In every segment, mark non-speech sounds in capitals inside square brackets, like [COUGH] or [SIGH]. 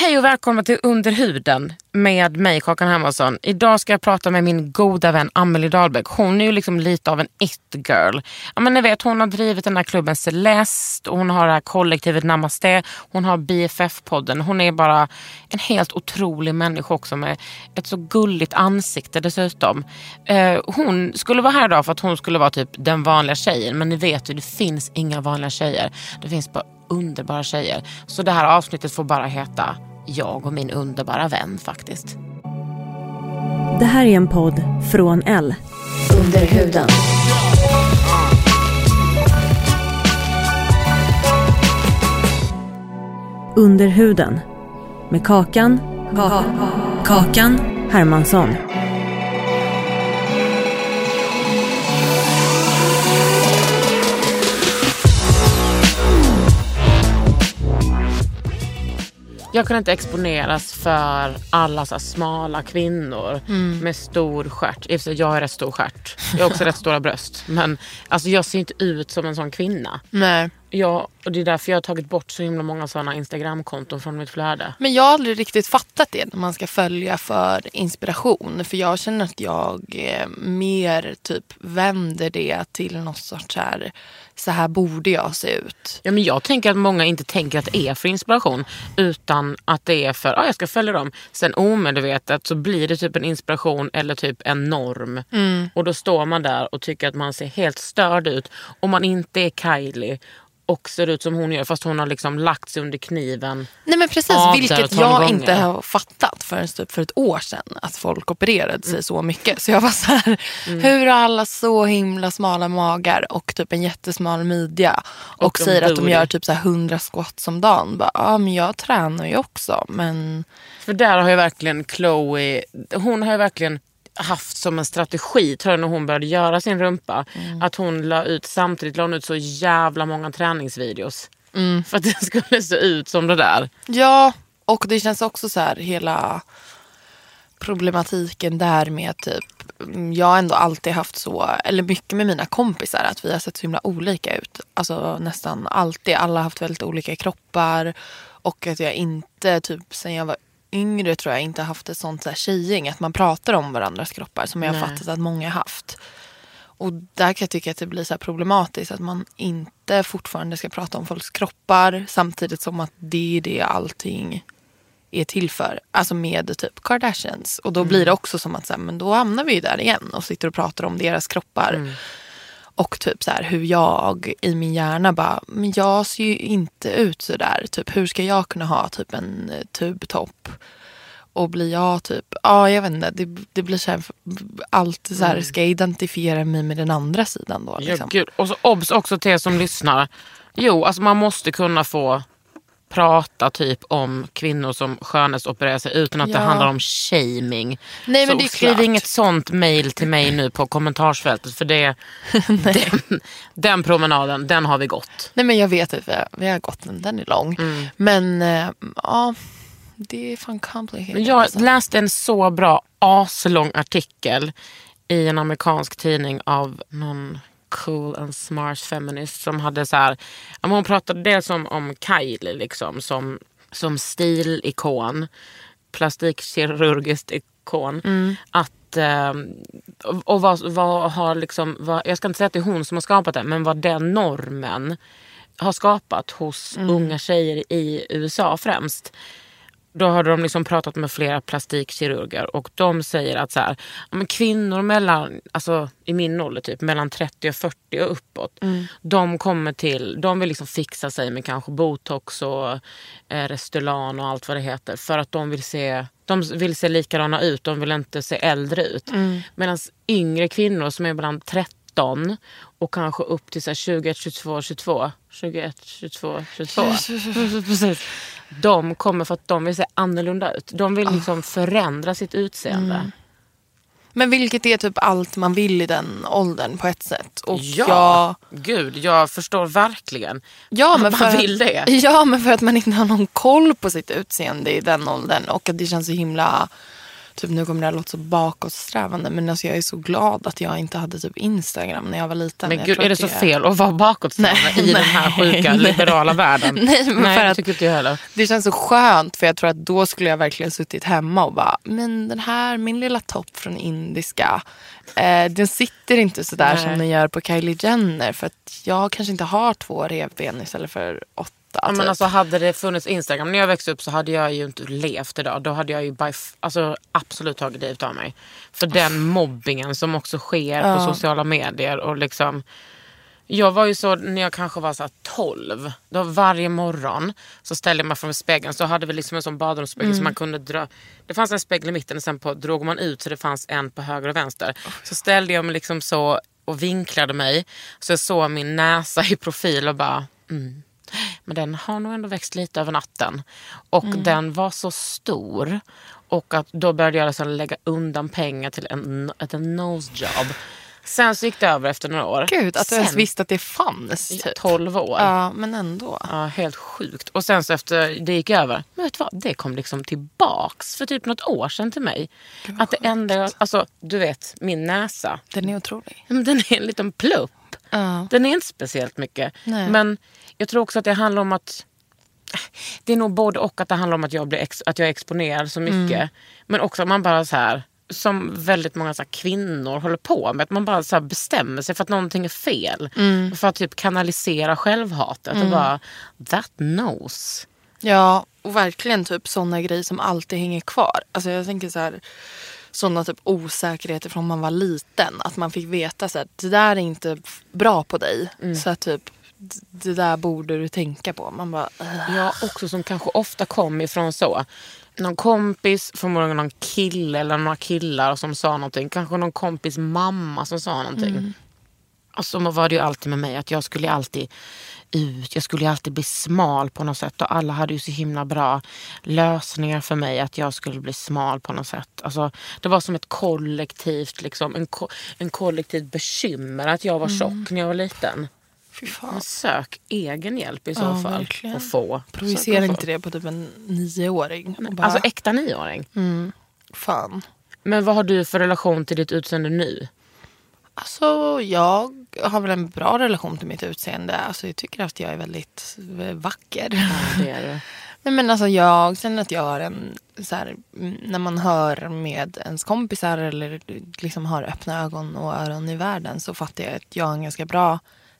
Hej och välkomna till Under huden med mig Kakan Hermansson. Idag ska jag prata med min goda vän Amelie Dahlbeck. Hon är ju liksom lite av en it-girl. Ja, men ni vet, hon har drivit den här klubben Celeste, och hon har det här kollektivet Namaste, hon har BFF-podden. Hon är bara en helt otrolig människa också med ett så gulligt ansikte dessutom. Eh, hon skulle vara här idag för att hon skulle vara typ den vanliga tjejen. Men ni vet ju, det finns inga vanliga tjejer. Det finns bara underbara tjejer. Så det här avsnittet får bara heta jag och min underbara vän faktiskt. Det här är en podd från L. Under huden. Under huden. Med Kakan. Kakan Hermansson. Jag kan inte exponeras för alla så smala kvinnor med stor stjärt. I och för sig, Jag har rätt stor stjärt. Jag har också [LAUGHS] rätt stora bröst. Men alltså, jag ser inte ut som en sån kvinna. Nej. Jag, och det är därför jag har tagit bort så himla många såna Instagramkonton från mitt flöde. Men jag har aldrig riktigt fattat det när man ska följa för inspiration. För jag känner att jag eh, mer typ vänder det till något sorts här, så här borde jag se ut. Ja, men jag tänker att många inte tänker att det är för inspiration utan att det är för att ah, jag ska följa dem. Sen omedvetet så blir det typ en inspiration eller typ en norm. Och då står man där och tycker att man ser helt störd ut om man inte är Kylie och ser ut som hon gör fast hon har liksom lagt sig under kniven. Nej men precis, vilket jag gånger. inte har fattat förrän typ för ett år sedan. Att folk opererade sig så mycket. Så jag var så här, hur har alla så himla smala magar och typ en jättesmal midja. Och, de säger att de gör typ så här 100 squats om dagen. Bara, Ja men jag tränar ju också. Men För där har ju verkligen Chloe, hon har ju verkligen haft som en strategi tror jag när hon började göra sin rumpa. Att hon la ut, samtidigt la hon ut så jävla många träningsvideos. För att det skulle se ut som det där. Ja, och det känns också så här hela problematiken där med typ mm, jag har ändå alltid haft så, eller mycket med mina kompisar, att vi har sett så himla olika ut. Alltså nästan alltid. Alla har haft väldigt olika kroppar. Och att jag inte, typ sen jag var yngre tror jag inte haft ett sånt så här tjejgäng. Att man pratar om varandras kroppar som jag har fattat att många haft. Och där kan jag tycka att det blir så problematiskt att man inte fortfarande ska prata om folks kroppar samtidigt som att det är det allting är till för. Alltså med typ Kardashians. Och då blir det också som att så här, men då hamnar vi ju där igen och sitter och pratar om deras kroppar. Och typ så här hur jag i min hjärna bara, men jag ser ju inte ut så där. Typ hur ska jag kunna ha typ en eh, tubtopp? Och blir jag typ, ja jag vet inte, det, det blir så här, alltid så här, ska jag identifiera mig med den andra sidan då? Ja, Liksom? gud. Och så obs också till er som lyssnar. Jo, alltså man måste kunna få prata typ om kvinnor som skönhetsopererar sig utan att det Ja. handlar om shaming. Nej, men så det skriv inget sånt mail till mig nu på kommentarsfältet för det, [LAUGHS] den, den promenaden, den har vi gått. Nej men jag vet att vi har, vi har gått den, den är lång. Men eh, ja, det är fan complicated. Jag alltså. läste en så bra aslång artikel i en amerikansk tidning av någon cool and smart feminist som hade så här, hon pratade dels om, om Kylie liksom, som, som stilikon, plastikkirurgiskt ikon. Att, eh, och vad, vad har liksom, vad, jag ska inte säga att det är hon som har skapat det, men vad den normen har skapat hos unga tjejer i USA främst då hade de liksom pratat med flera plastikkirurger och de säger att så här, men kvinnor mellan, alltså, i min ålder, typ, mellan 30 och 40 och uppåt, mm. de kommer till, de vill liksom fixa sig med kanske botox och eh, Restylane och allt vad det heter för att de vill se de vill se likadana ut, de vill inte se äldre ut. Mm. Medan yngre kvinnor som är mellan 30 19 och kanske upp till så 22, 22. 21, 22, 22. De kommer för att de vill se annorlunda ut. De vill ah. liksom förändra sitt utseende. Mm. Men vilket är typ allt man vill i den åldern på ett sätt. Och ja, jag... gud jag förstår verkligen ja, men man för vill att, det. [LAUGHS] Ja, men för att man inte har någon koll på sitt utseende i den åldern och att det känns så himla Typ nu kommer det här låta så bakåtsträvande men alltså jag är så glad att jag inte hade typ Instagram när jag var liten. Men gud, är det så fel att vara bakåtsträvande Nej, i den här nej, sjuka nej. [LAUGHS] liberala världen? Nej, men nej för att- tycker inte jag heller. Det känns så skönt för jag tror att då skulle jag verkligen suttit hemma och bara, men den här, min lilla topp från indiska, eh, den sitter inte sådär Nej. som den gör på Kylie Jenner för att jag kanske inte har två revben istället för åtta. Ja, men typ. alltså, hade det funnits Instagram när jag växte upp så hade jag ju inte levt idag. Då hade jag ju alltså, absolut tagit livet av mig. För den mobbingen som också sker på sociala medier. Och liksom, jag var ju så när jag kanske var så här 12. Då varje morgon så ställde jag mig framför spegeln. Så hade vi liksom en sån badrumsspegel som man kunde dra. Det fanns en spegel i mitten och sen på, drog man ut så det fanns en på höger och vänster. Så ställde jag mig liksom så och vinklade mig. Så jag såg min näsa i profil och bara mm. Men den har nog ändå växt lite över natten. Och den var så stor. Och att då började jag liksom lägga undan pengar till en, ett en nose job. Sen så gick det över efter några år. Gud, att du ens Sen- visste att det fanns. Typ. 12 år. Ja, men ändå. Ja, helt sjukt. Och sen så efter det gick över, men vet du vad? Det kom liksom tillbaks för typ något år sedan till mig. Att det enda alltså du vet, min näsa, Den är otrolig. den är en liten plupp. Ja. Den är inte speciellt mycket. Nej. Men jag tror också att det handlar om att det är nog både och att det handlar om att jag, blir ex, att jag är exponerad så mycket. Mm. Men också att man bara så här som väldigt många så kvinnor håller på med. Att man bara så bestämmer sig för att någonting är fel. Mm. För att typ kanalisera självhatet. Och bara, that knows. Ja, och verkligen typ sådana grejer som alltid hänger kvar. Alltså jag tänker så här, sådana typ osäkerheter från man var liten. Att man fick veta så här, det där är inte bra på dig. Så att typ, det där borde du tänka på. Man bara. Ja, också som kanske ofta kom ifrån så. Någon kompis, förmodligen någon kille eller några killar som sa någonting. Kanske någon kompis mamma som sa någonting. Och så var det ju alltid med mig att jag skulle alltid ut, jag skulle alltid bli smal på något sätt. Och alla hade ju så himla bra lösningar för mig att jag skulle bli smal på något sätt. Alltså, det var som ett kollektivt, liksom, en, ko- en kollektivt bekymmer att jag var tjock när jag var liten. Men sök egen hjälp i så Ja, fall. verkligen. Och få. Projicera inte det på typ en nioåring. Bara, Alltså äkta nioåring. fan. Men vad har du för relation till ditt utseende nu? Alltså jag har väl en bra relation till mitt utseende. Alltså jag tycker att jag är väldigt vacker. Det är det. [LAUGHS] Nej, men alltså jag känner att jag har en, så här, när man hör med ens kompisar eller liksom har öppna ögon och öron i världen så fattar jag att jag har en ganska bra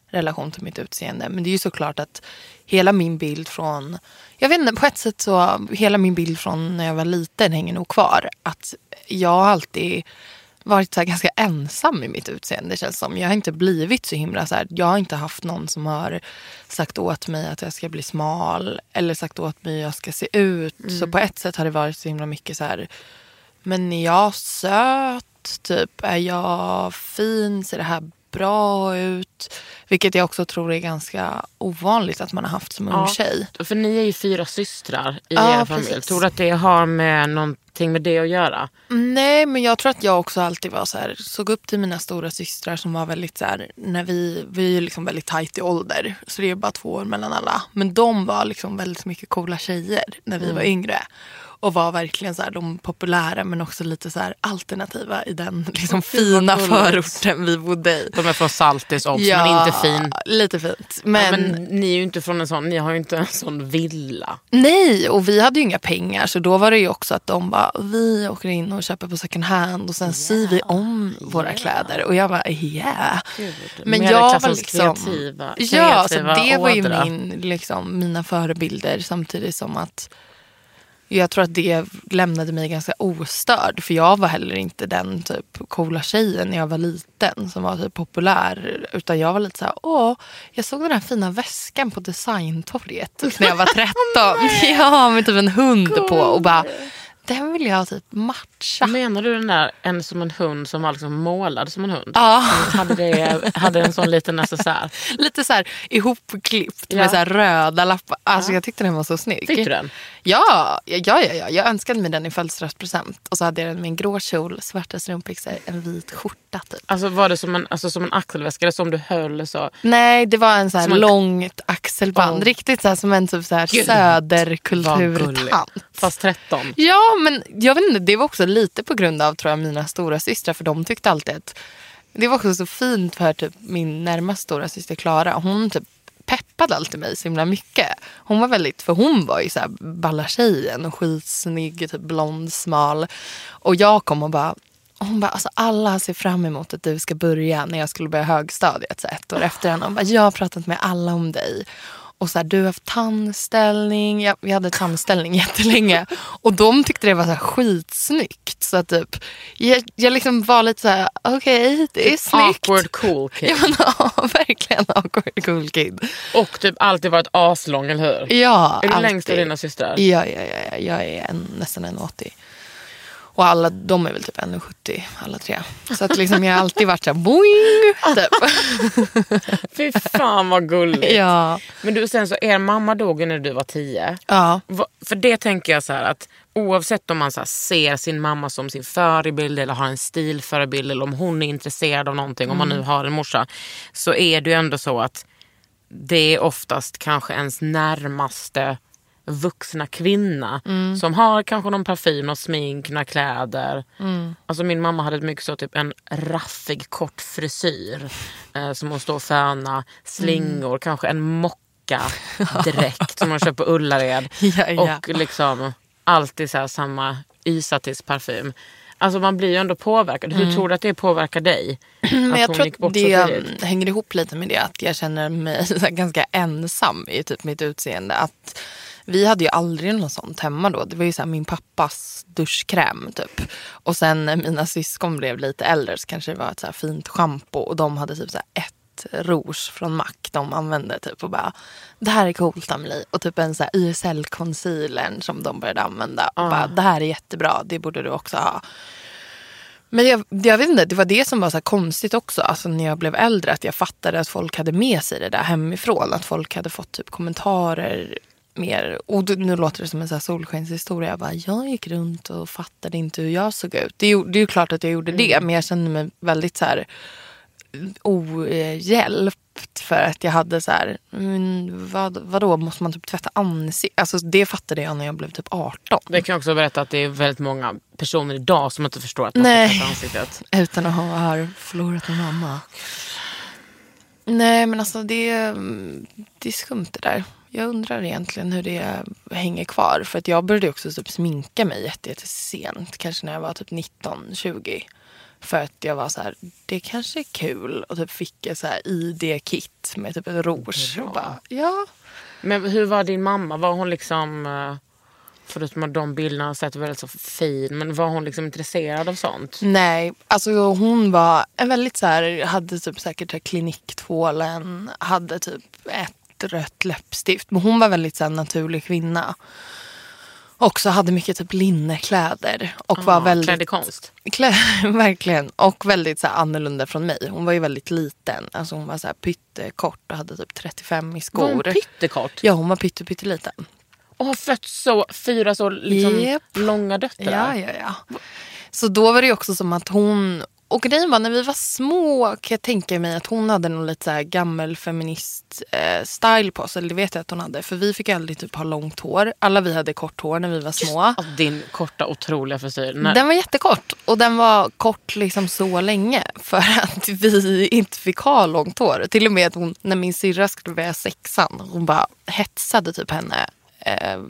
relation till mitt utseende. Men det är ju såklart att hela min bild från, jag vet inte, på ett sätt så, hela min bild från när jag var liten hänger nog kvar. Att jag alltid varit så ganska ensam i mitt utseende känns som. Jag har inte blivit så himla så här, jag har inte haft någon som har sagt åt mig att jag ska bli smal eller sagt åt mig hur jag ska se ut. Så på ett sätt har det varit så himla mycket så här, men är jag söt? Typ, är jag fin? Ser det här bra ut? Vilket jag också tror är ganska ovanligt att man har haft som ung tjej. För ni är ju fyra systrar i Ja, er familj. precis. Tror du att det har med någonting med det att göra? Nej, men jag tror att jag också alltid var så här, såg upp till mina stora systrar som var väldigt så här, när vi, vi är liksom väldigt tajt i ålder. Så det är bara två år mellan alla. Men de var liksom väldigt mycket coola tjejer när vi var yngre. Och var verkligen så här, de populära men också lite så här alternativa i den [LAUGHS] liksom fina förorten vi bodde i. De är från Saltis obs, men inte fin. Lite fint. Men, Men, men ni är ju inte från en sån, ni har ju inte en sån villa. nej, och vi hade ju inga pengar så då var det ju också att de bara, vi åker in och köper på second hand och sen syr vi om våra kläder. Och jag bara, yeah. Men jag var liksom... kreativa, ja, så kreativa det var ju ådra. min, liksom, mina förebilder samtidigt som att jag tror att det lämnade mig ganska ostörd. För jag var heller inte den typ coola tjejen när jag var liten som var typ populär. Utan jag var lite så här, åh, jag såg den här fina väskan på designtorget när jag var 13. [LAUGHS] [LAUGHS] ja, med typ en hund på och bara, den vill jag typ matcha. Menar du den där en som en hund som var liksom målad som en hund? Ja. Hade, det, hade en sån liten necessär? [LAUGHS] Lite så här ihopklippt Ja. med så röda lappar. Alltså jag tyckte den var så snygg. Fick du den? Ja, ja, ja, ja, jag önskade mig den i födelsedagspresent. Och så hade jag den med en grå kjol, svarta strumpbyxor, en vit skjorta typ. Alltså var det som en, alltså, som en axelväska eller som du höll så? Nej, det var en så här Som långt axelband. Oh. Riktigt så som en typ så här söderkulturtant. Fast 13. Ja, men jag vet inte, det var också lite på grund av tror jag, mina stora systrar för de tyckte alltid att det var också så fint för typ, min närmaste stora syster Klara. Hon typ peppade alltid mig så himla mycket. Hon var väldigt, för hon var ju så här balla tjejen och skitsnygg, typ blond, smal. Och jag kom och bara hon bara, alltså alla ser fram emot att du ska börja när jag skulle börja högstadiet så ett år efter henne. Hon bara, jag har pratat med alla om dig. Och så här, du har haft tandställning. Jag, vi hade tandställning [LAUGHS] jättelänge. Och de tyckte det var så här skitsnyggt. Så att typ, jag, jag liksom var lite så här, okej det är snyggt. Awkward cool kid. Ja, men, [LAUGHS] ja, verkligen awkward cool kid. Och typ alltid varit aslång, eller hur? Ja, är du alltid. längst av dina systrar? Ja, ja, ja, ja. jag är en, nästan en 80. Och alla, de är väl typ 1,70 alla tre. Så att liksom jag har alltid varit så här boing. Typ. [LAUGHS] Fy fan vad gulligt. [LAUGHS] Ja. Men du, sen så er mamma dog ju när du var 10. Ja. För det tänker jag så här att oavsett om man så ser sin mamma som sin förebild eller har en stilförebild eller om hon är intresserad av någonting, om man nu har en morsa, så är det ju ändå så att det är oftast kanske ens närmaste vuxna kvinna som har kanske någon parfym, någon smink, några kläder. Alltså min mamma hade mycket så typ en raffig kort frisyr eh, som hon står och föna, slingor, kanske en mocka [LAUGHS] dräkt som hon köper på Ullared. [LAUGHS] Ja, ja. Och liksom alltid så här samma Isatis parfym. Alltså man blir ju ändå påverkad. Hur tror du att det påverkar dig? [CLEARS THROAT] Men jag tror att det hänger ihop lite med det att jag känner mig [LAUGHS] ganska ensam i typ mitt utseende. Att vi hade ju aldrig något sånt hemma då. Det var ju så min pappas duschkräm typ. Och sen när mina syskon blev lite äldre så kanske det var ett så fint schampo och de hade typ så ett rouge från MAC de använde typ och bara det här är coolt Amelie och typ en så här YSL concealern som de började använda och bara det här är jättebra det borde du också ha. Men jag, jag vet inte, det var det som var så konstigt också. Alltså när jag blev äldre. Att jag fattade att folk hade med sig det där hemifrån. Att folk hade fått typ kommentarer mer. Och nu låter det som en så här solskenshistoria. Jag bara, jag gick runt och fattade inte hur jag såg ut. Det är ju, det är ju klart att jag gjorde det. Men jag kände mig väldigt så här ohjälpt. För att jag hade så här, men vad, vadå måste man typ tvätta ansiktet? Alltså det fattade jag när jag blev typ 18. Det kan jag också berätta att det är väldigt många personer idag som inte förstår att man Nej. ska tvätta ansiktet. [LAUGHS] Utan att ha har förlorat en mamma. Nej men alltså det, det är skumt det där. Jag undrar egentligen hur det hänger kvar. För att jag började också typ sminka mig jätte, jättesent. Kanske när jag var typ 19-20. För att jag var så här, det kanske är kul. Och typ fick ett så här ID-kit med typ ett rouge. Och bara, ja. Men hur var din mamma? Var hon liksom, eh, förutom att de bilderna har sett väldigt så fin, men var hon liksom intresserad av sånt? Nej, alltså hon var en väldigt så här, hade typ säkert så här kliniktvålen, hade typ ett rött läppstift. Men hon var väldigt så här naturlig kvinna. Också hade mycket typ linnekläder. Och var Ah, väldigt... Klädd i konst? Klä, [LAUGHS] verkligen. Och väldigt så här, annorlunda från mig. Hon var ju väldigt liten. Alltså hon var så här pyttekort och hade typ 35 i skor. Var hon pyttekort? Ja, hon var pytte, pytteliten. Och har fött så, fyra så liksom Japp. långa döttrar? Ja, ja, ja. Så då var det ju också som att hon... Och grejen var när vi var små kan jag tänka mig att hon hade någon lite så här gammel feminist eh, style på sig. Eller det vet jag att hon hade. För vi fick aldrig typ ha långt hår. Alla vi hade kort hår när vi var små. Alltså, din korta otroliga frisyr. När, Den var jättekort och den var kort liksom så länge [LAUGHS] för att vi inte fick ha långt hår. Till och med hon, när min syrra skulle börja sexan, hon bara hetsade typ henne eh,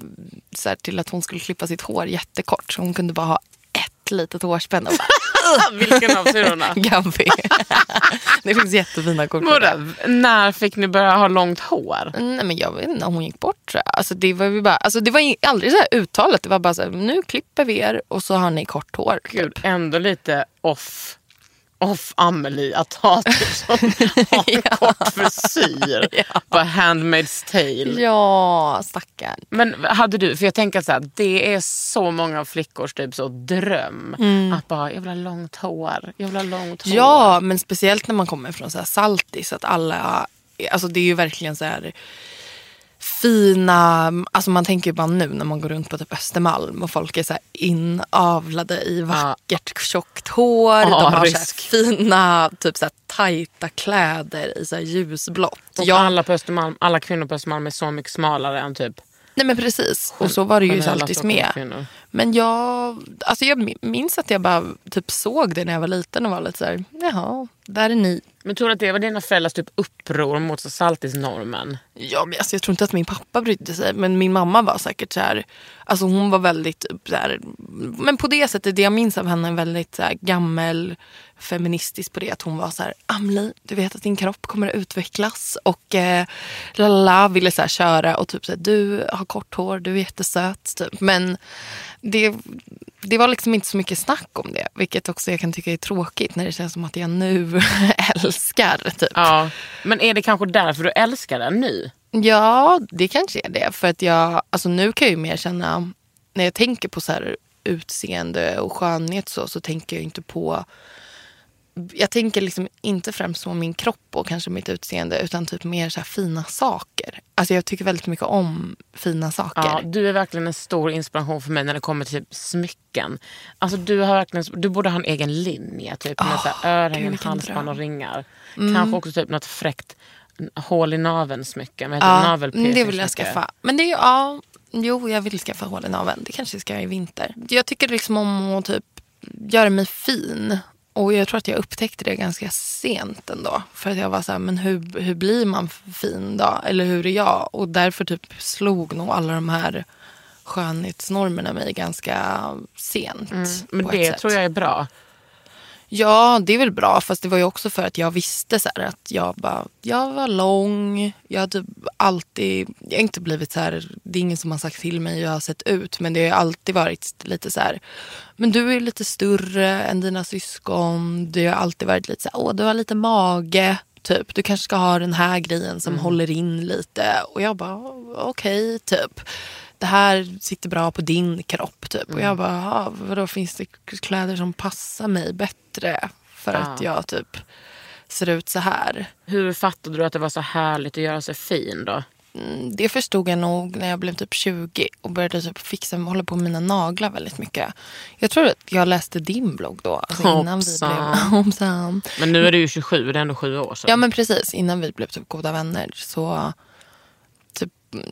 så här, till att hon skulle klippa sitt hår jättekort. Så hon kunde bara ha ett litet hårspänn. Och bara, [LAUGHS] Vilken av syrrorna? [LAUGHS] Gabby. [LAUGHS] det finns jättefina kort. Båda, när fick ni börja ha långt hår? Nej men jag vet inte, hon gick bort tror jag. Alltså, det var ju bara, alltså, det var aldrig så här uttalat. Det var bara så här, nu klipper vi er och så har ni kort hår. Gud, ändå lite off off Amelie att ha typ sån [LAUGHS] ha en kort frisyr. Bara Handmaid's tale. Ja, stackarn. Men hade du, för jag tänker så här, det är så många flickors typ så dröm. Att bara, jag vill ha långt hår. Jag vill ha långt hår. Ja, men speciellt när man kommer från så här Saltis. Att alla, alltså det är ju verkligen så här fina, alltså man tänker ju bara nu när man går runt på typ Östermalm och folk är så här inavlade i vackert tjockt hår. Ja, de har så risk. fina, typ så här tajta kläder i så ljusblått. Och Jag, alla, på Östermalm, alla kvinnor på Östermalm är så mycket smalare än typ nej men precis, och så var det ju Saltis med. Men jag, alltså jag minns att jag bara typ såg det när jag var liten och var lite så här, jaha, där är ni. Men tror du att det var dina föräldrars typ uppror mot så saltisnormen? Ja, men alltså, jag tror inte att min pappa brydde sig. Men min mamma var säkert så här. Alltså hon var väldigt så här, Men på det sättet, det jag minns av henne, en väldigt så här, gammel feministisk på det. Att hon var så här, Amli, du vet att din kropp kommer att utvecklas. Och eh, lala ville så här, köra och typ så här, du har kort hår, du är jättesöt. Typ. Men det, det var liksom inte så mycket snack om det. Vilket också jag kan tycka är tråkigt när det känns som att jag nu [LAUGHS] älskar. Typ. Ja. Men är det kanske därför du älskar den nu? Ja, det kanske är det. För att jag, alltså nu kan jag ju mer känna, när jag tänker på så här utseende och skönhet så, så tänker jag inte på jag tänker liksom inte främst på min kropp och kanske mitt utseende utan typ mer så fina saker. Alltså jag tycker väldigt mycket om fina saker. Ja, du är verkligen en stor inspiration för mig när det kommer till typ smycken. Alltså du, har verkligen, du borde ha en egen linje. Typ med så här örhängen, halsband och ringar. Kanske också typ något fräckt hål i naveln smycke. Vad heter Ja, det? Navelpiercing det vill jag skaffa. Men det är ja, jo jag vill skaffa hål i naveln. Det kanske jag ska göra i vinter. Jag tycker liksom om att typ göra mig fin. Och jag tror att jag upptäckte det ganska sent ändå. För att jag var så här, men hur, hur blir man fin då? Eller hur är jag? Och därför typ slog nog alla de här skönhetsnormerna mig ganska sent. Mm, Men det tror jag är bra. Ja, det är väl bra. Fast det var ju också för att jag visste så här, att jag bara, jag var lång. Jag har typ alltid, jag har inte blivit så här, det är ingen som har sagt till mig hur jag har sett ut. Men det har alltid varit lite så här, men du är lite större än dina syskon. Det har alltid varit lite så här, åh du har lite mage. Typ, du kanske ska ha den här grejen som håller in lite. Och jag bara, okej, typ. Det här sitter bra på din kropp. Typ. Och jag bara, "Ja, vadå finns det kläder som passar mig bättre? För att jag typ ser ut så här. Hur fattade du att det var så härligt att göra sig fin då? Mm, Det förstod jag nog när jag blev typ 20 och började typ fixa hålla på med mina naglar väldigt mycket. Jag tror att jag läste din blogg då. Alltså innan vi Hoppsan. blev, [LAUGHS] hoppsan. Men nu är du ju 27, det är ändå sju år sedan. Ja men precis, innan vi blev typ goda vänner så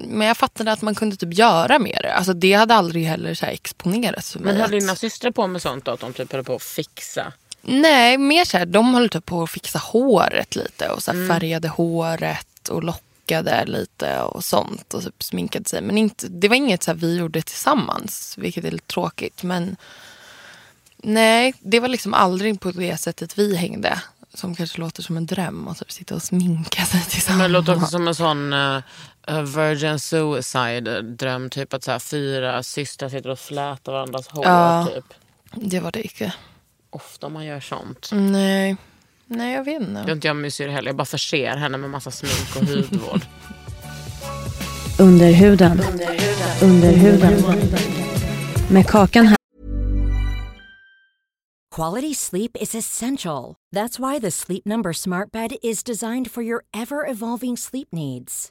men jag fattade att man kunde typ göra mer. Alltså det hade aldrig heller så här exponerats för mig. Men höll att- dina systrar på med sånt då? Att de typ höll på att fixa? Nej, mer så här, de höll typ på att fixa håret lite och så Mm. här färgade håret och lockade lite och sånt och typ sminkade sig. Men inte, det var inget så här vi gjorde tillsammans, vilket är lite tråkigt. Men nej, det var liksom aldrig på det sättet vi hängde. Som kanske låter som en dröm att typ sitta och sminka sig tillsammans. Men det låter också som en sån uh, virgin suicide dröm. Typ att så här, fyra systrar sitter och flätar varandras hår. Ja. Typ. Det var det inte. Ofta man gör sånt. Nej, nej jag vet Det är inte. inte jag mysig heller. Jag bara förser henne med massa smink och hudvård. [LAUGHS] Under huden. Under huden. Med Kakan här. Quality sleep is essential. That's why the Sleep Number Smart Bed is designed for your ever evolving sleep needs.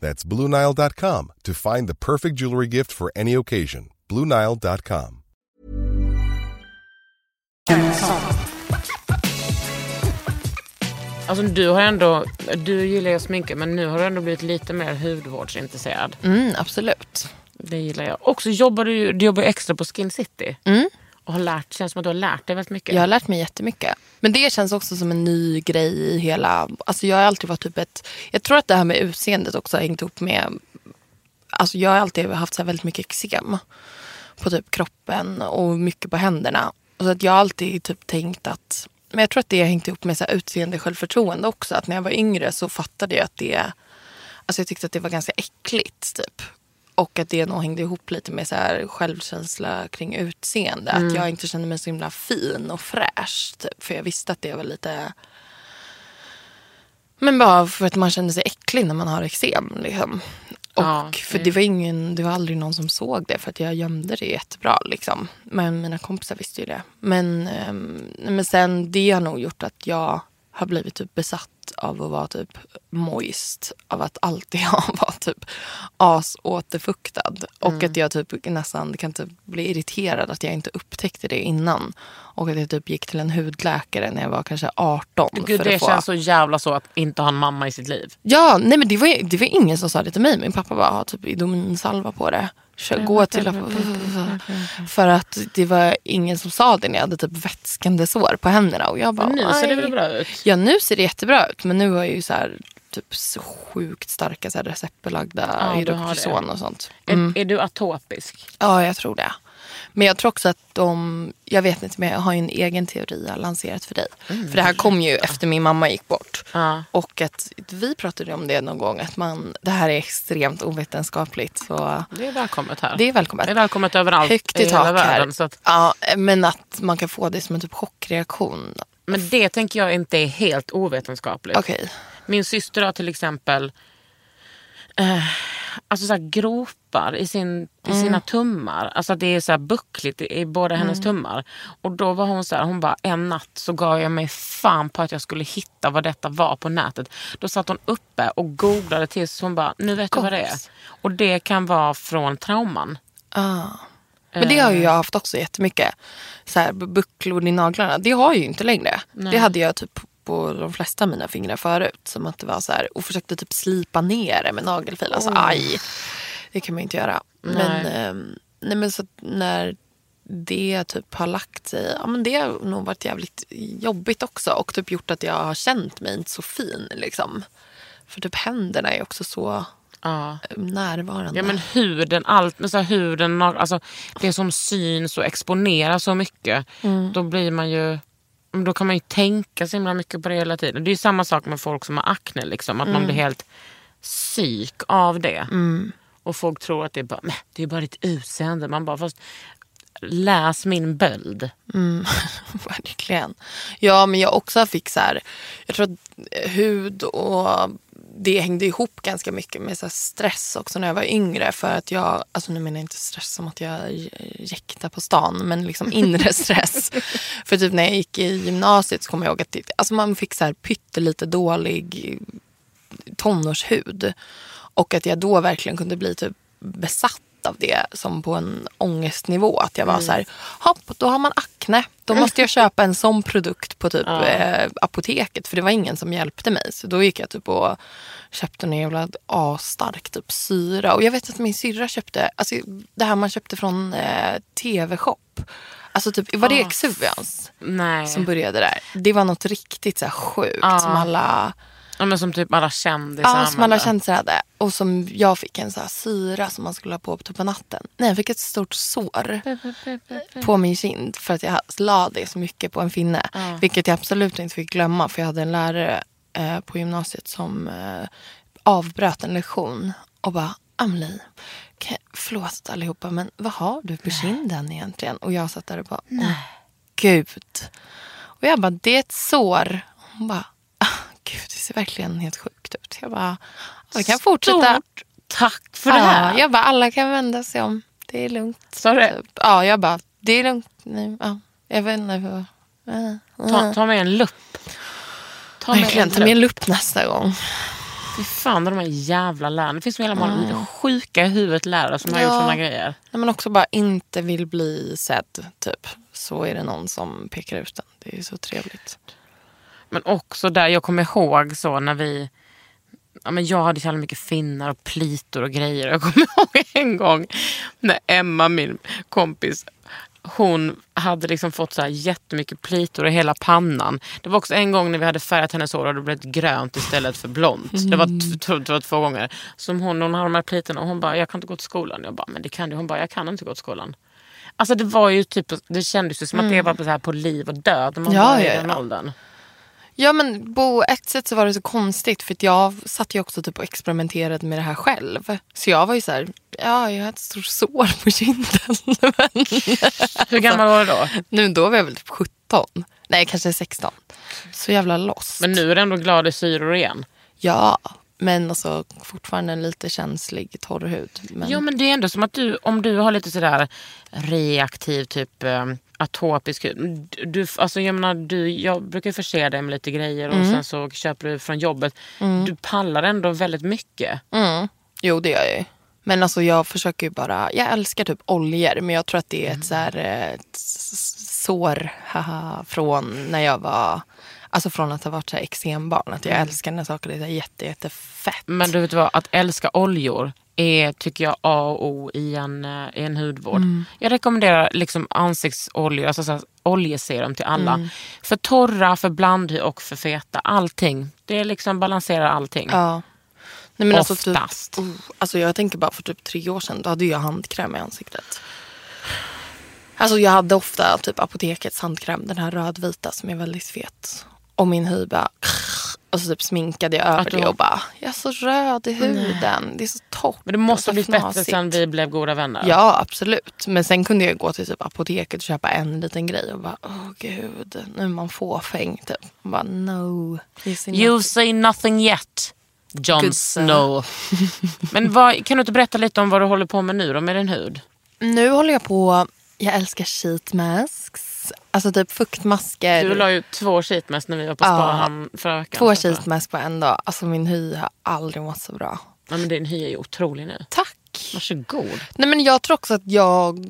That's BlueNile.com to find the perfect jewelry gift for any occasion. BlueNile.com. Alltså du har ändå, du gillar ju att sminka men nu har du ändå blivit lite mer hudvårdsintresserad. Mm, absolut. Det gillar jag. Och så jobbar du, du jobbar extra på Skin City. Och har lärt, känns som att du har lärt dig väldigt mycket. Jag har lärt mig jättemycket. Men det känns också som en ny grej i hela... Alltså jag har alltid varit typ ett... Jag tror att det här med utseendet också har hängt ihop med... Alltså jag har alltid haft så här väldigt mycket eksem på typ kroppen och mycket på händerna. Och så att jag har alltid typ tänkt att... Men jag tror att det har hängt ihop med så här utseende självförtroende också. Att när jag var yngre så fattade jag att det... Alltså jag tyckte att det var ganska äckligt typ. Och att det nog hängde ihop lite med så här självkänsla kring utseende. Att jag inte kände mig så himla fin och fräsch. Typ. För jag visste att det var lite... Men bara för att man kände sig äcklig när man har eksem. Liksom. Och Ja, för det var, ingen, det var aldrig någon som såg det för att jag gömde det jättebra. Liksom. Men mina kompisar visste ju det. Men, ehm, men sen det har nog gjort att jag har blivit typ besatt av att vara typ moist. Av att alltid [LAUGHS] vara typ asåterfuktad. Och att jag typ nästan kan typ bli irriterad att jag inte upptäckte det innan. Och att jag typ gick till en hudläkare när jag var kanske 18. Gud, för det få... känns så jävla så att inte ha en mamma i sitt liv. Ja, nej men det var, det var ingen som sa det till mig. Min pappa bara, ha typ Idomin-salva på det. Kör, gå till... För att det var ingen som sa det när jag hade typ vätskande sår på händerna. Och jag bara, Men nu ser det väl bra ut? Ja, nu ser det jättebra ut. Men nu har jag ju så här, typ så sjukt starka så här receptbelagda Ja, det. och sånt. Är, är du atopisk? Ja, jag tror det. Men jag tror också att de, jag vet inte men jag har ju en egen teori jag har lanserat för dig. För det här kom ju efter min mamma gick bort. Ja. Och att vi pratade om det någon gång, att man, det här är extremt ovetenskapligt. Så Det är välkommet här. det är välkommet. Det är välkommet överallt Högt i i hela världen. Så att, Ja, men att man kan få det som en typ chockreaktion. men det tänker jag inte är helt ovetenskapligt. Okej. Min syster har till exempel eh, alltså så gropar i, sin, i Mm. sina tummar. Alltså det är så här buckligt i, båda Mm. hennes tummar. Och då var hon så här, hon bara en natt så gav jag mig fan på att jag skulle hitta vad detta var på nätet. Då satt hon uppe och googlade tills hon bara, nu vet jag vad det är. Och det kan vara från trauman. Ah. Men det har Eh. ju jag haft också jättemycket. Så här, bu- bucklor i naglarna. Det har jag ju inte längre. Det hade jag typ på de flesta av mina fingrar förut. Som att det var så här, och försökte typ slipa ner det med nagelfil. Alltså aj. Det kan man inte göra. Men, ehm, nej, men så när det typ har lagt sig. Ja, men det har nog varit jävligt jobbigt också. Och typ gjort att jag har känt mig inte så fin. Liksom. För typ händerna är också så Ja. eh, närvarande. Ja men huden, allt med så här huden, alltså det som syns och exponeras så mycket. Mm. Då blir man ju, då kan man ju tänka så himla mycket på det hela tiden. Det är ju samma sak med folk som har akne, liksom, att man Mm. blir helt psyk av det. Och folk tror att det är bara, "Men, det är bara ditt utseende. Man bara, fast läs min böld. [LAUGHS] Verkligen. Ja, men jag också fick så här, jag tror att hud och det hängde ihop ganska mycket med så stress också när jag var yngre. För att jag, alltså nu menar jag inte stress som att jag jäktar på stan, men liksom inre [LAUGHS] stress. för typ när jag gick i gymnasiet så kommer jag ihåg att det, alltså man fick så här pyttelite dålig tonårshud. Och att jag då verkligen kunde bli typ besatt av det som på en ångestnivå. Att jag var så här, hopp, då har man akne. Då måste jag köpa en sån produkt på typ eh, apoteket. För det var ingen som hjälpte mig. Så då gick jag typ och köpte en jävla asstark typ syra. Och jag vet att min syrra köpte, alltså det här man köpte från eh, TV-shop. Alltså typ, var det Exuvians Nej. som började där? Det var något riktigt så här sjukt Ja. som alla Ja, men som typ alla kändisar Ja, som alla kändisar hade. Och som jag fick en så här syra som man skulle ha på typ på natten. Nej, jag fick ett stort sår på min kind för att jag la det så mycket på en finne. Vilket jag absolut inte fick glömma för jag hade en lärare eh, på gymnasiet som eh, avbröt en lektion och bara Amelie, förlåt allihopa men vad har du på kinden egentligen? Och jag satt där och bara, åh gud. Och jag bara, det är ett sår. Hon bara, gud det ser verkligen helt sjukt ut. Jag bara, vi kan fortsätta. Stort tack för det här. Ja, jag bara, alla kan vända sig om. Det är lugnt. Sa du det? Typ. Ja, jag bara, det är lugnt nu. Ja, jag vet inte. Ta, ta med en lupp. Ta med Verkligen, en ta med en lupp. nästa gång. Fy fan de här jävla lärarna. Det finns så jävla många sjuka i huvudet lärare som har gjort Ja. såna grejer. När man också bara inte vill bli sedd, typ. Så är det någon som pekar ut den. Det är så trevligt. Men också där, jag kommer ihåg så när vi... Ja, men jag hade så jävla mycket finnar och plitor och grejer. Jag kommer [LAUGHS] ihåg en gång när Emma, min kompis, hon hade liksom fått så här jättemycket plitor i hela pannan. Det var också en gång när vi hade färgat hennes hår och det blev grönt istället för blont. Det, var det var två gånger. Som hon, hon hade de här plitorna och hon bara, jag kan inte gå till skolan. Jag bara, men det kan du. Hon bara, jag kan inte gå till skolan. Alltså det var ju typ, det kändes ju som att det var på, så här på liv och död när man Ja, var i den ja. åldern. Ja men på ett sätt så var det så konstigt för jag satt ju också typ och experimenterade med det här själv. Så jag var ju så här, ja jag har ett stort sår på kinden. [LAUGHS] Men Hur gammal var du då? [LAUGHS] nu då var jag väl typ 17. Nej kanske 16. Så jävla lost. Men nu är du ändå glad i syror igen. Ja, men alltså fortfarande en lite känslig torr hud. Men... Ja men det är ändå som att du, om du har lite sådär reaktiv typ eh, atopisk. Du, alltså jag menar, du, jag brukar förse dig med lite grejer och sen så köper du från jobbet. Du pallar ändå väldigt mycket. Mm. Jo det gör jag ju. Men alltså jag försöker ju bara, jag älskar typ oljor men jag tror att det är ett, så här, eh, ett s- sår haha, från när jag var, alltså från att ha varit så här eksembarn. Att jag älskar när saker är jätte, jättefett. Men du vet vad, att älska oljor är tycker jag A och O i en, eh, i en hudvård. Jag rekommenderar liksom ansiktsoljor, alltså så här, oljeserum till alla. För torra, för blandhy och för feta. Allting. Det liksom balanserar allting. Ja. Nej, men alltså, typ, Oftast. oh, alltså jag tänker bara för typ tre år sedan, då hade jag handkräm i ansiktet. Alltså jag hade ofta typ apotekets handkräm, den här rödvita som är väldigt fet. Och min hy bara... Och så typ sminkade jag över det och bara, jag är så röd i huden. Det är så torrt. Men det måste ha blivit bättre fnasigt." sen vi blev goda vänner. Ja, absolut. Men sen kunde jag gå till typ apoteket och köpa en liten grej och bara, åh gud, nu är man fåfäng typ. Och bara, no. you see You nothing." say nothing yet. Jon Good. Snow. [LAUGHS] Men vad, kan du inte berätta lite om vad du håller på med nu då med din hud? Nu håller jag på, jag älskar sheet masks. Alltså typ fuktmasker. Du la ju två sheetmask när vi var på Ja. Sparhamn förra veckan. Två Så- sheet mask på en dag. Alltså min hy har aldrig mått så bra. Ja, men din hy är ju otrolig nu. Tack. Varsågod. Nej men jag tror också att jag,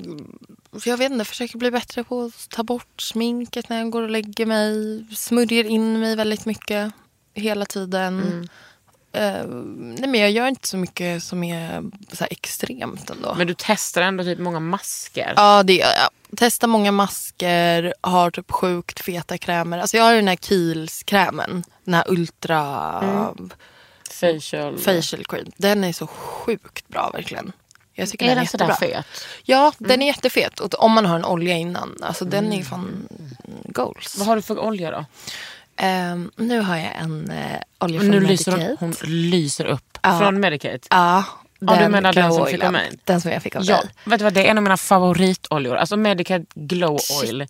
jag vet inte, försöker bli bättre på att ta bort sminket när jag går och lägger mig. Smörjer in mig väldigt mycket hela tiden. Mm. Eh, nej men jag gör inte så mycket som är så extremt ändå. Men du testar ändå typ många masker. Ja, det gör jag. Testar många masker, har typ sjukt feta krämer. Alltså jag har ju den här Kiehl's-krämen. Den här ultra Facial. facial cream. Den är så sjukt bra verkligen. Jag tycker Är den den är sådär jättebra. fet? Ja, den är jättefet. Och om man har en olja innan. Alltså den är fan goals. Vad har du för olja då? Ehm, nu har jag en uh, olja från nu lyser Medicate. hon, hon lyser upp. Ja. Från Medicate. Ja, Ja, du menar den som fick av mig? Den som jag fick av Ja, dig. vet du vad, det är en av mina favoritoljor. Alltså Medicate Glow Oil.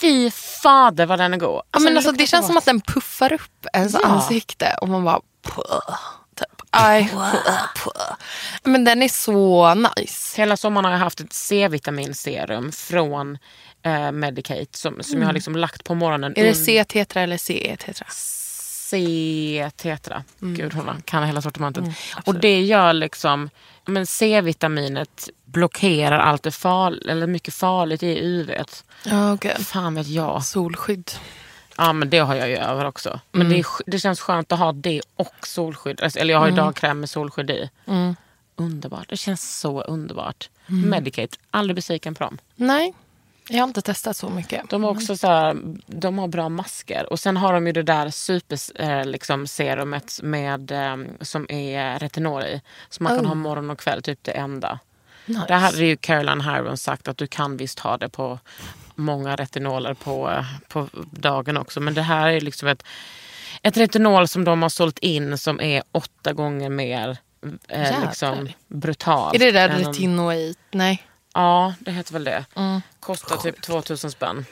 Fy fader vad den är god. Ja, men den alltså, det känns som att den puffar upp ens Ja. ansikte. Och man bara... Puh, typ. Aj, [LAUGHS] puh, puh. Men den är så nice. Hela sommaren har jag haft ett C-vitaminserum från eh, Medicate som, som jag har liksom lagt på morgonen. Mm. Är det C-tetra eller CE-tetra? C-tetra. Mm. Gud hon kan hela sortimentet. och det gör liksom, men C-vitaminet blockerar allt det farligt, eller mycket farligt i UV. Ja, okej. Fan vet jag. Solskydd. Ja men det har jag ju över också. Men Mm. det, det känns skönt att ha det och solskydd. Alltså, Eller jag har ju Mm. dagkräm med solskydd i. Underbart. Det känns så underbart. Mm. Medicate, aldrig besviken på dem. Nej, jag har inte testat så mycket. De har också så här, de har bra masker. Och sen har de ju det där super eh, liksom, serumet med, eh, som är retinol i. Som man kan Oh. ha morgon och kväll, typ det enda. Nice. Det hade ju Caroline Harron sagt att du kan visst ha det på många retinoler på, eh, på dagen också. Men det här är liksom ett, ett retinol som de har sålt in som är åtta gånger mer eh, liksom brutalt. Är det där retinoid? Nej. Ja, det heter väl det. Mm. Kostar typ 2000 spänn.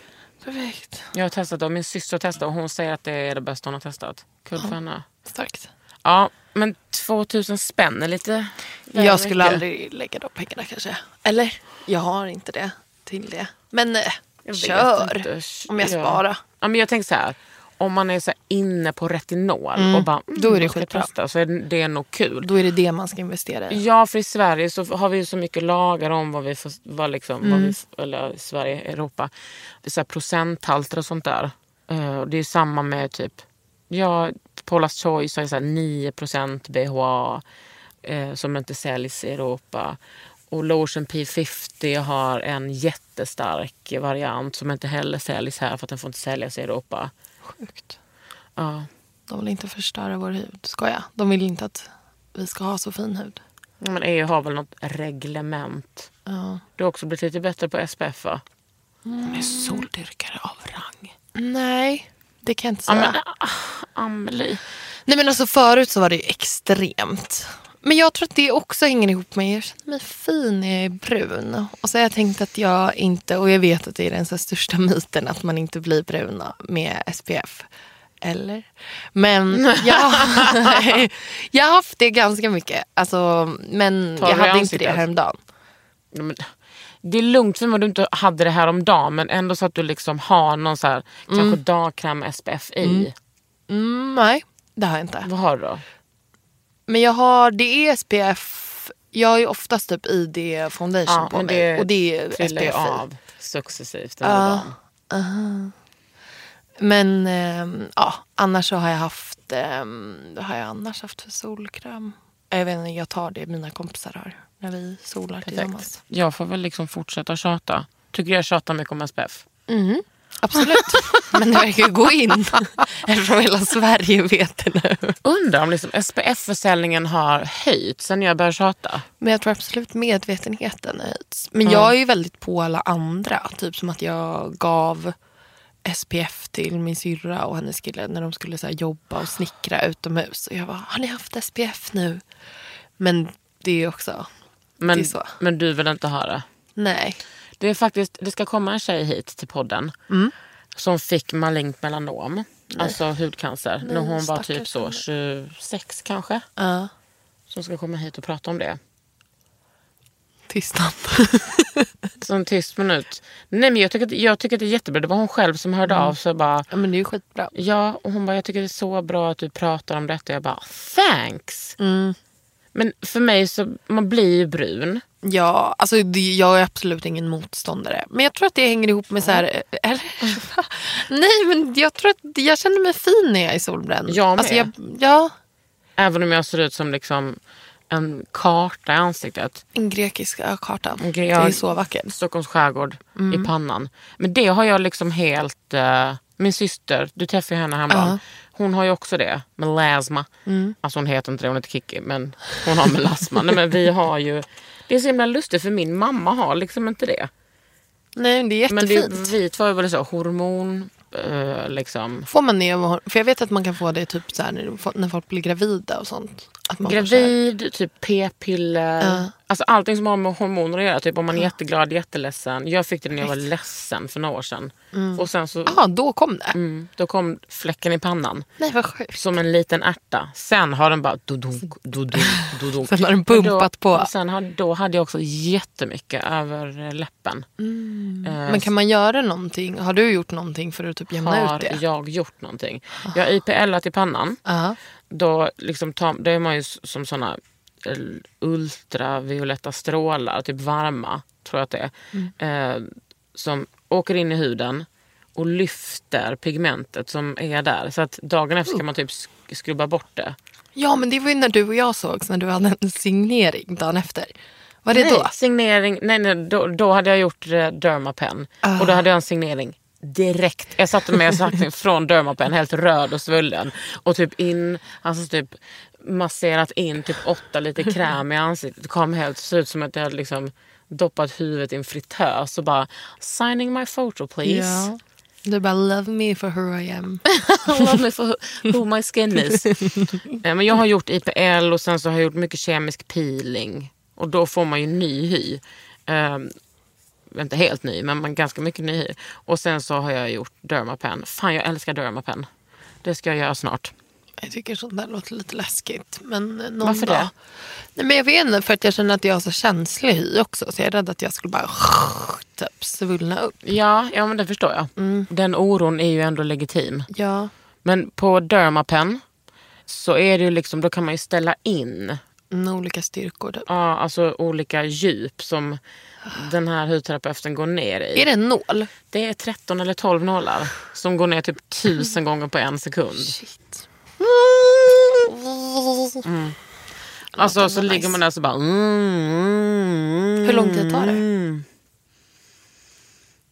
Perfekt. Jag har testat det och min syster har testat och hon säger att det är det bästa hon har testat. Kul för henne. Starkt. Ja, men 2000 spänn är lite Jag skulle mycket. aldrig lägga de pengarna kanske. Eller? Jag har inte det till det. Men eh, Jag kör. Om jag Ja. sparar. Ja, men jag tänker så här. Om man är så inne på retinol och bara, mm, då är det skitbra. testa, så är det, nog kul. Då är det det man ska investera i. Ja, för i Sverige så har vi ju så mycket lagar om vad vi får, vad liksom, vad vi, eller Sverige, Europa, så här procenthalter och sånt där. Och det är samma med typ, ja, Paula's Choice har ju så här 9 BHA eh, som inte säljs i Europa. Och Lotion P50 har en jättestark variant som inte heller säljs här för att den får inte säljas i Europa. Sjukt. Ja. De vill inte förstöra vår hud. Ska jag? De vill inte att vi ska ha så fin hud. Men EU har väl något reglement. Ja. Du har också blivit lite bättre på SPF va? Hon är soldyrkare av rang. Nej, det kan jag inte Ja, säga. men, ah, Amelie. Nej men alltså förut så var det ju extremt. Men jag tror att det också hänger ihop med, jag känner mig fin när jag är brun. Och så har jag tänkt att jag inte, och jag vet att det är den så största myten att man inte blir brun med SPF. Eller? Men [LAUGHS] jag, jag har haft det ganska mycket. Alltså, men Tar jag hade inte det häromdagen. Ja, men, det är lugnt för om du inte hade det här om dagen men ändå så att du liksom har någon så här, kanske dagkräm SPF i. Mm, nej, det har jag inte. Vad har du då? Men jag har, det är SPF, jag har ju oftast typ ID foundation Ja, på men mig. det och det är SPF av successivt under dagen. Men ehm, ja, annars så har jag haft, um, vad har jag annars haft för solkräm? Jag vet inte, jag tar det mina kompisar har när vi solar tillsammans. Jag får väl liksom fortsätta tjata. Tycker jag tjatar mycket om SPF? Absolut, [LAUGHS] men det verkar ju gå in eftersom hela Sverige vet det nu. Undrar om liksom SPF-försäljningen har höjts sen jag började tjata. Men jag tror absolut medvetenheten höjts. Men jag är ju väldigt på alla andra. Typ som att jag gav SPF till min syrra och hennes kille när de skulle så jobba och snickra utomhus. Och jag bara, har ni haft SPF nu? Men det är också, Men, det är så. men du vill inte ha det? Nej. Det, är faktiskt, det ska komma en tjej hit till podden som fick malignt melanom, alltså hudcancer, när hon var typ så 26 kanske. Ja. Som ska komma hit och prata om det. Tystnad. [LAUGHS] Så en tyst minut. Nej men jag tycker, att, jag tycker att det är jättebra. Det var hon själv som hörde av sig. Bara, ja, men det är ju skitbra. ja, och hon bara, jag tycker det är så bra att du pratar om detta. Jag bara, thanks! Men för mig så, man blir ju brun. Ja, alltså det, jag är absolut ingen motståndare. Men jag tror att det hänger ihop med så här... Eller? [LAUGHS] Nej, men jag tror att jag känner mig fin när jag är solbränd. Jag med. Alltså jag, ja, Även om jag ser ut som liksom en karta i ansiktet. en grekisk karta. Okej, Det jag- är så vackert. Stockholms skärgård i pannan. Men det har jag liksom helt... eh, min syster, du träffade henne häromdagen. Hon har ju också det, melasma. Alltså hon heter inte det, hon heter Kiki. Men hon har melasma. Nej, men vi har ju... Det är så himla lustigt för min mamma har liksom inte det. Nej, men det är Men jättefint. det, vi två är väl så hormon... eh, liksom. Får man det? För jag vet att man kan få det typ så här när, folk blir gravida och sånt. Får så här- Gravid, typ p-piller. Ja. Alltså allting som har med hormoner att göra. Typ om man är jätteglad, jätteledsen. Jag fick det när jag var ledsen för några år sedan. Och sen så... Jaha, då kom det. Mm, då kom fläcken i pannan. Nej, vad sjukt. Som en liten ärta. Sen har den bara dudunk, dudunk, dudunk. [LAUGHS] Sen har den pumpat då, på. Sen har, då hade jag också jättemycket över eh, läppen. Eh, Men kan man göra någonting? Har du gjort någonting för att typ jämna har ut det? jag gjort någonting? Jag har IPL i pannan. Ja. Då, liksom tar, då är man ju som såna ultravioletta strålar, typ varma, tror jag att det är. Eh, som åker in i huden och lyfter pigmentet som är där. Så att dagen efter kan man typ sk- skrubba bort det. ja, men det var ju när du och jag sågs när du hade en signering dagen efter. Var det nej, då? Signering, nej, nej då, då hade jag gjort eh, Dermapen. Och då hade jag en signering direkt. Jag satte mig satte från Dermapen helt röd och svullen. Och typ in, alltså typ masserat in typ åtta liter [LAUGHS] kräm i ansiktet. Det kom helt, såg ut som att jag hade liksom doppat huvudet i en fritös och bara signing my photo please. Ja. Du bara love me for who I am. [LAUGHS] Love me for who my skin is. [LAUGHS] Eh, men jag har gjort IPL och sen så har jag gjort mycket kemisk peeling. Och då får man ju ny hy. Um, inte helt ny, men man ganska mycket ny hy. Och sen så har jag gjort Dermapen. Fan, jag älskar Dermapen. Det ska jag göra snart. Jag tycker sånt där låter lite läskigt. Men någon Varför dag. det? Nej, men jag vet inte, för att jag känner att jag har så känslig hy också. Så jag är rädd att jag skulle bara [LAUGHS] typ svullna upp. Ja, ja men det förstår jag. Den oron är ju ändå legitim. Ja. Men på Dermapen så är det ju liksom, då kan man ju ställa in Mm, olika styrkor. Typ. ja, alltså olika djup som den här hudterapeuten går ner i. Är det en nål? Det är 13 eller 12 nålar som går ner typ [LAUGHS] tusen gånger på en sekund. Shit. Alltså Låter så nice. ligger man där så bara... Mm, mm, Hur lång tid tar det? mm.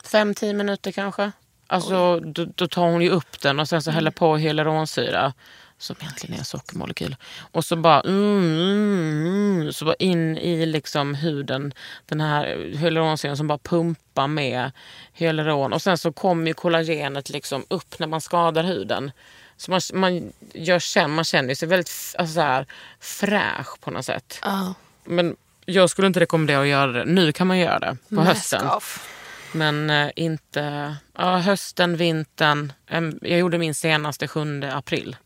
Fem, tio minuter kanske. Alltså då, då tar hon ju upp den och sen så häller på hyaluronsyra. Som egentligen är en sockermolekyl. Och så bara, mm, mm, mm, så bara in i liksom huden. Den här hyaluronsyran som bara pumpar med hyaluron. Och sen så kommer ju kollagenet liksom upp när man skadar huden. Så man, man, gör, man känner sig väldigt alltså så här, fräsch på något sätt. Ja. Men jag skulle inte rekommendera att göra det. Nu kan man göra det på hösten. Mask off. Men eh, inte... Ja, hösten, vintern. Jag gjorde min senaste 7 april.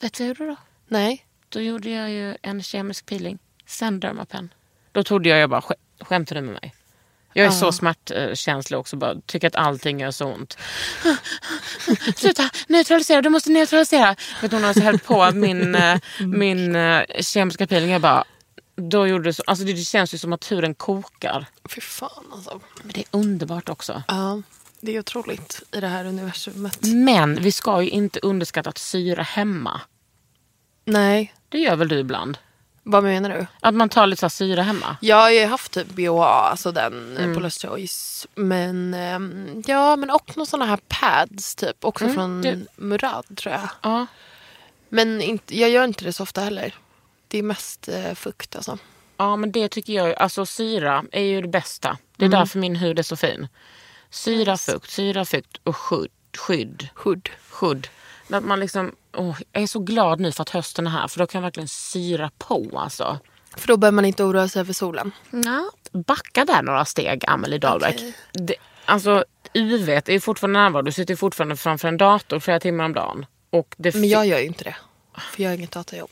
Vet du vad jag gjorde då? Nej. Då gjorde jag ju en kemisk peeling. Sen Dermapen. Då trodde jag, jag bara, "Skä- skämtar du med mig? Jag är så smärtkänslig också. Bara, tycker att allting gör så ont. [LAUGHS] Sluta, neutralisera, du måste neutralisera. Vet hon har så hällt på min, eh, min eh, kemiska peeling. Jag bara, då gjorde det så, alltså det känns ju som att huden kokar. Fy fan alltså. Men det är underbart också. Ja. Det är otroligt i det här universumet. Men vi ska ju inte underskatta att syra hemma. Nej. Det gör väl du ibland? Vad menar du? Att man tar lite så syra hemma? Ja, jag har haft typ BHA, alltså den Mm. mm. Lost Choice. Men ehm, ja, men och några sådana här pads typ. Också Mm, från det- Murad tror jag. Ja. Men inte, jag gör inte det så ofta heller. Det är mest eh, fukt alltså. Ja men det tycker jag, alltså syra är ju det bästa. Det är därför min hud är så fin. Syra, fukt, syra, fukt och skydd. Skydd. Hood. skydd. Att man liksom, åh, jag är så glad nu för att hösten är här för då kan jag verkligen syra på alltså. För då behöver man inte oroa sig för solen. Ja. Backa där några steg, Amelie Dahlbeck. Det, alltså UV är fortfarande närvarande. Du sitter fortfarande framför en dator flera timmar om dagen. Och det Men jag gör ju inte det. För jag har inget datajobb.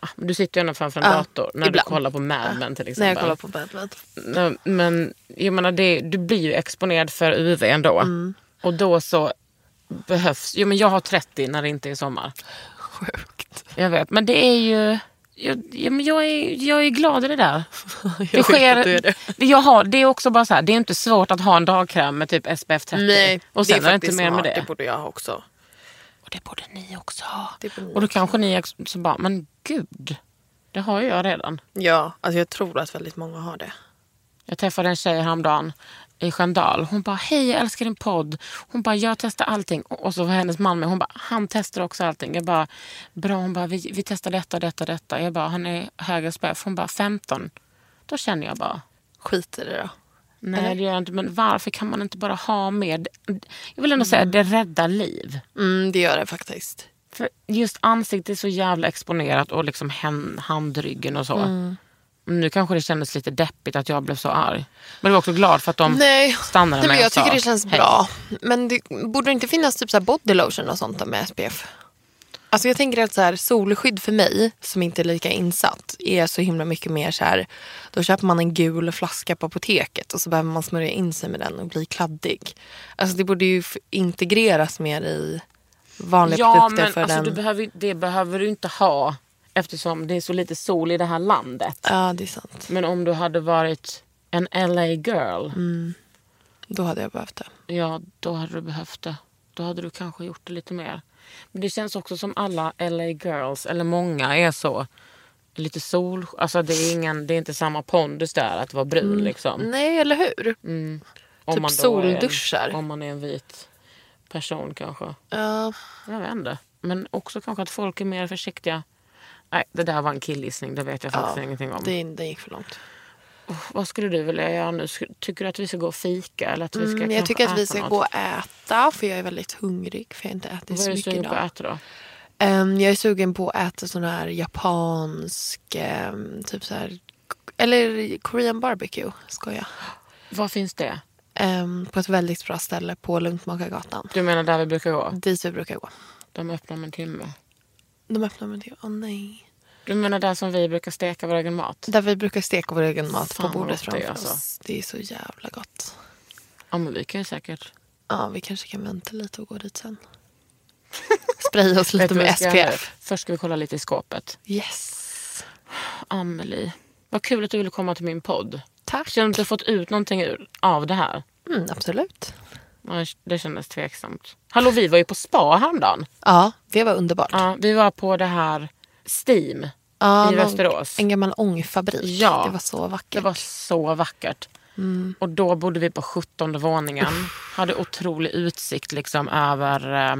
Ah, men Du sitter ju ändå framför en Ja, dator när ibland. du kollar på Mad Men till När exempel. jag kollar på Bad. Nej, Men jag menar, det, du blir ju exponerad för UV ändå. Mm. Och då så behövs... Jo, men jag har 30 när det inte är sommar. Sjukt. Jag vet, men det är ju... Jag, ja, men jag, är, jag är glad i det där. [LAUGHS] Jag Det, sker, är det. Jag har, det är också bara så här, det är inte svårt att ha en dagkräm med typ SPF 30. Nej, och sen det är är inte mer med det. Det borde jag också. Och det borde ni också ha. Och då också kanske ni ex- så bara, men gud, det har ju jag redan. Ja, alltså jag tror att väldigt många har det. Jag träffade en tjej häromdagen i Sköndal. Hon bara, hej jag älskar din podd. Hon bara, jag testar allting. Och så var hennes man med. Hon bara, han testar också allting. Jag bara, bra. Hon bara, vi, vi testar detta, detta, detta. Jag bara, han är högre SPF. Hon bara, 15. Då känner jag bara, Skit i det då. nej det gör jag inte. Men varför kan man inte bara ha med... Jag vill ändå säga, det räddar liv. Mm, det gör det faktiskt. För just ansiktet är så jävla exponerat och liksom handryggen och så. Mm. Nu kanske det kändes lite deppigt att jag blev så arg. Men jag var också glad för att de Nej, stannade Nej men jag sa, tycker det känns "Hej." bra. Men det, borde det inte finnas typ så body lotion och sånt med SPF? Alltså jag tänker att så här, solskydd för mig, som inte är lika insatt, är så himla mycket mer så här. Då köper man en gul flaska på apoteket och så behöver man smörja in sig med den och bli kladdig. Alltså det borde ju integreras mer i vanliga Ja produkter men för alltså, den. du behöver, det behöver du inte ha eftersom det är så lite sol i det här landet. Ja, det är sant. Men om du hade varit en LA girl, Då hade jag behövt det. ja då hade du behövt det. Då hade du kanske gjort det lite mer. Men det känns också som alla LA girls, eller många, är så. Lite sol, alltså det är, ingen, det är inte samma pondus där att vara brun liksom. Nej, eller hur? Om Typ solduschar. En, om man är en vit person kanske. Ja, Jag vet inte. Men också kanske att folk är mer försiktiga. Nej, det där var en killgissning. Det vet jag faktiskt ja ingenting om. det, det gick för långt. oh, vad skulle du vilja göra nu? Tycker du att vi ska gå och fika? Eller att vi ska Mm, jag tycker att vi ska något? gå och äta för jag är väldigt hungrig för jag har inte ätit Vad så är du mycket sugen på idag. att äta då? Ehm, jag är sugen på att äta sån här japansk, ehm, typ så här, eller Korean barbecue, ska jag. Var finns det? Ehm, på ett väldigt bra ställe på Lugntmakargatan. Du menar där vi brukar gå? Dit vi brukar gå. De öppnar om en timme. De öppnar med det. Åh nej. Du menar där som vi brukar steka vår egen mat? Där vi brukar steka vår egen mat Fan, på bordet gott det framför alltså. oss. Det är så jävla gott. Ja men vi kan ju säkert. Ja, vi kanske kan vänta lite och gå dit sen. [LAUGHS] Spraya oss lite med? SPF. Först ska vi kolla lite i skåpet. Yes. Amelie, vad kul att du ville komma till min podd. Tack. Känner du att du fått ut någonting av det här? Mm, absolut. Det kändes tveksamt. Hallå, vi var ju på spa häromdagen. Ja, det var underbart. Ja, vi var på det här Steam Ja, i Västerås. En gammal ångfabrik. Ja. Det var så vackert. Det var så vackert. Och då bodde vi på 17 våningen. Hade otrolig utsikt liksom över eh,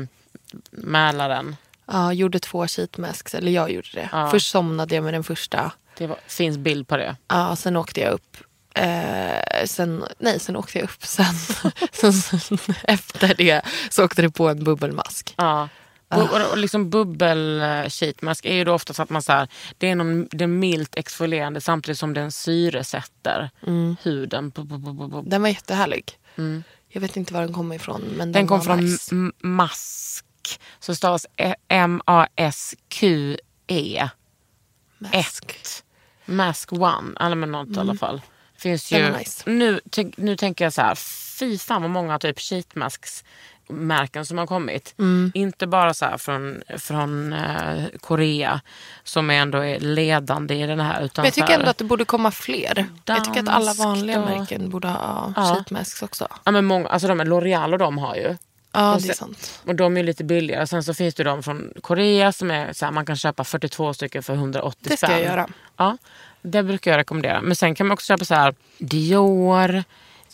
Mälaren. Ja, gjorde två sheetmasks, eller jag gjorde det. Ja. Först somnade jag med den första. Det var, finns bild på det. Ja, sen åkte jag upp. Eh, sen, nej, sen åkte jag upp. [LAUGHS] Sen, sen, sen, efter det så åkte det på en bubbelmask. Ja. Bu- och- och liksom bubbel eh, är ju då ofta så att man så här, det är, någon, det är milt exfolierande samtidigt som den syresätter huden. Bu- bu- Den var jättehärlig. Jag vet inte var den kom ifrån. Men den, Den kom från nice. Mask. Så stavas E- M-A-S-Q-E. Mask. Ett. Mask One. Eller något i alla fall. Finns ju, nice. nu, nu tänker jag så här. Fy fan vad många typ sheetmasks märken som har kommit. Mm. Inte bara så från, från eh, Korea som ändå är ledande i den här. Utan Men jag tycker här, ändå att det borde komma fler. Jag tycker att alla vanliga och- märken borde ha Ja. sheetmasks också. ja, men många, alltså de, L'Oreal och de har ju. Ja, Och det är sen- sant. Och de är lite billigare. Sen så finns det de från Korea som är så här, man kan köpa 42 stycken för 180 Det ska spänn. jag göra. Ja, det brukar jag rekommendera. Men sen kan man också köpa så här Dior.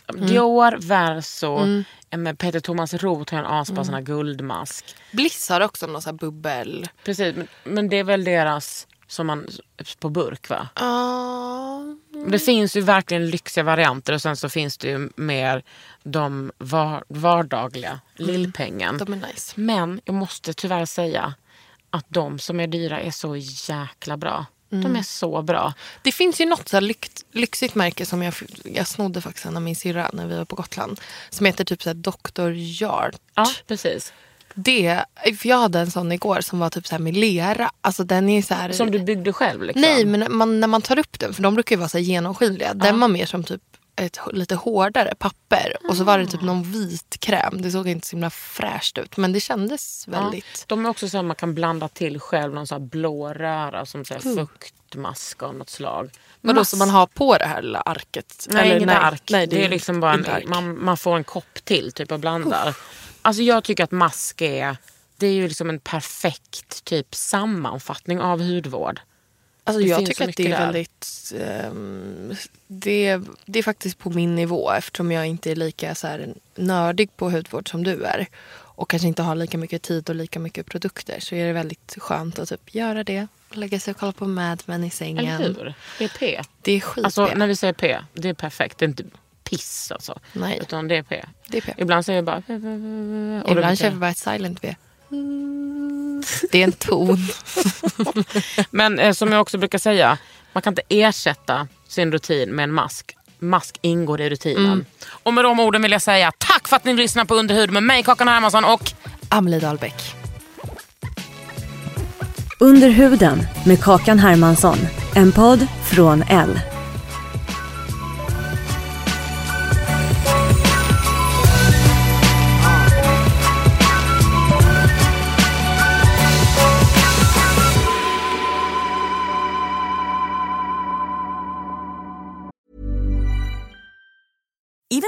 Mm. Dior, Verso. Med Peter Thomas Roth har en asbra Mm. sån här guldmask. Bliss har också någon sån här bubbel. Precis, men, men det är väl deras som man på burk va? Ja, Men Det finns ju verkligen lyxiga varianter och sen så finns det ju mer de var, vardagliga, lillpengen. de är nice. Men jag måste tyvärr säga att de som är dyra är så jäkla bra. De är så bra. Det finns ju något så lyx, lyxigt märke som jag, jag snodde faktiskt av min syrra när vi var på Gotland. Som heter typ så här Dr. Yard. Ja, precis. Det, för jag hade en sån igår som var typ så här med lera. Alltså den är så här... Som du byggde själv liksom. Nej, men man, när man tar upp den, för de brukar ju vara så genomskinliga. Den var mer som typ ett lite hårdare papper. Och så var det typ Ah. någon vit kräm. Det såg inte så himla fräscht ut. Men det kändes Ja. väldigt... De är också så att man kan blanda till själv någon sån här blå röra som så här fuktmask av något slag. Mask- som man har på det här lilla arket? Nej, Eller inget ark. nej, det, är liksom bara en, man, man får en kopp till typ och blandar. Alltså jag tycker att mask är, det är ju liksom en perfekt typ sammanfattning av hudvård. Alltså Det jag tycker att det är väldigt... ehm, det, det är faktiskt på min nivå eftersom jag inte är lika så här, nördig på hudvård som du är. Och kanske inte har lika mycket tid och lika mycket produkter. Så är det väldigt skönt att typ göra det. Lägga sig och kolla på Mad Men i sängen. Eller hur? Det är P. Det är skit Alltså när vi säger P, det är perfekt. Det är inte piss alltså. Nej. Utan det är P. Det är P. Ibland säger jag bara... Och Ibland kör vi bara ett silent V. Det är en ton. [LAUGHS] Men eh, som jag också brukar säga, man kan inte ersätta sin rutin med en mask. Mask ingår i rutinen. Mm. Och med de orden vill jag säga tack för att ni lyssnar på Underhud med mig, Kakan Hermansson och Amelie Dahlbeck. Under huden med Kakan Hermansson. En podd från L.